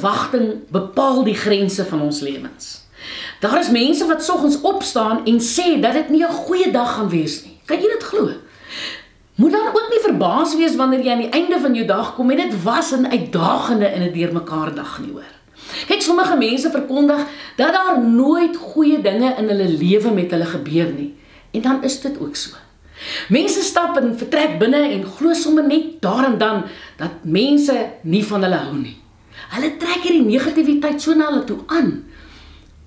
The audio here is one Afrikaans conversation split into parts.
verwagting bepaal die grense van ons lewens. Daar is mense wat soggens opstaan en sê dat dit nie 'n goeie dag gaan wees nie. Kan jy dit glo? Moet dan ook nie verbaas wees wanneer jy aan die einde van jou dag kom en dit was 'n uitdagende en 'n deurmekaar dag nie hoor. Kyk, sommige mense verkondig dat daar nooit goeie dinge in hulle lewe met hulle gebeur nie. En dan is dit ook so. Mense stap en vertrek binne en glo sommer net daar en dan dat mense nie van hulle hou nie. Hulle trek hierdie negativiteit so na hulle toe aan.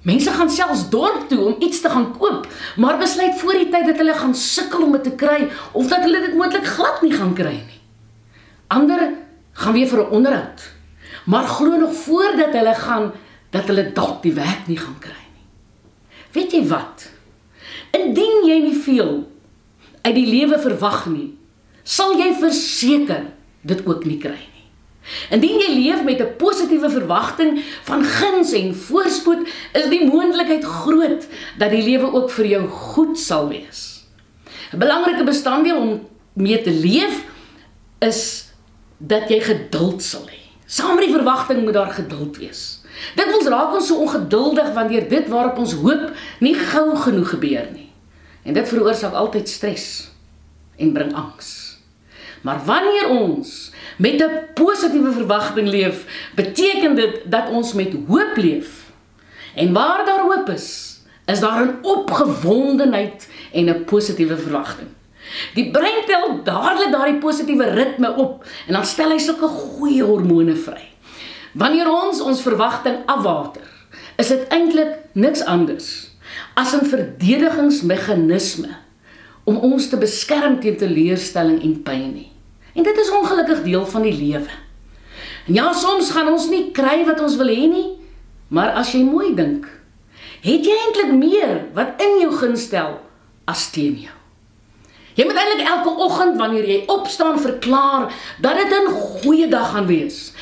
Mense gaan selfs dorp toe om iets te gaan koop, maar besluit voor die tyd dat hulle gaan sukkel om dit te kry of dat hulle dit moontlik glad nie gaan kry nie. Ander gaan weer vir 'n onderhoud, maar glo nog voordat hulle gaan dat hulle dalk die werk nie gaan kry nie. Weet jy wat? Indien jy nie veel uit die lewe verwag nie, sal jy verseker dit ook nie kry nie. Indien jy leef met 'n positiewe verwagting van guns en voorspoed, is die moontlikheid groot dat die lewe ook vir jou goed sal wees. 'n Belangrike bestanddeel om mee te leef is dat jy geduld sal hê. Saam met die verwagting moet daar geduld wees. Dit wil raak ons so ongeduldig wanneer dit waarop ons hoop nie gou genoeg gebeur nie. En dit veroorsaak altyd stres en bring angs. Maar wanneer ons met 'n positiewe verwagting leef, beteken dit dat ons met hoop leef. En waar daar hoop is, is daar 'n opgewondenheid en 'n positiewe verwagting. Die brein tel dadelik daardie positiewe ritme op en dan stel hy sulke goeie hormone vry. Wanneer ons ons verwagting afwater, is dit eintlik niks anders as 'n verdedigingsmeganisme om ons te beskerm teen teleurstelling en pyn nie. En dit is ongelukkig deel van die lewe. En ja, soms gaan ons nie kry wat ons wil hê nie, maar as jy mooi dink, het jy eintlik meer wat in jou guns stel as teen jou. Jy moet eintlik elke oggend wanneer jy opstaan verklaar dat dit 'n goeie dag gaan wees.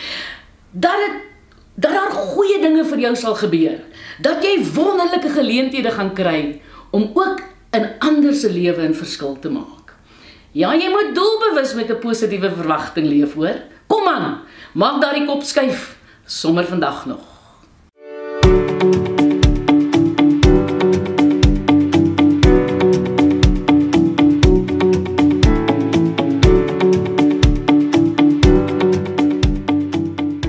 Dat dit dat daar goeie dinge vir jou sal gebeur. Dat jy wonderlike geleenthede gaan kry om ook in ander se lewe 'n verskil te maak. Ja, jy moet doelbewus met 'n positiewe verwagting leef, hoor. Kom aan, maak daardie kop skuif sommer vandag nog.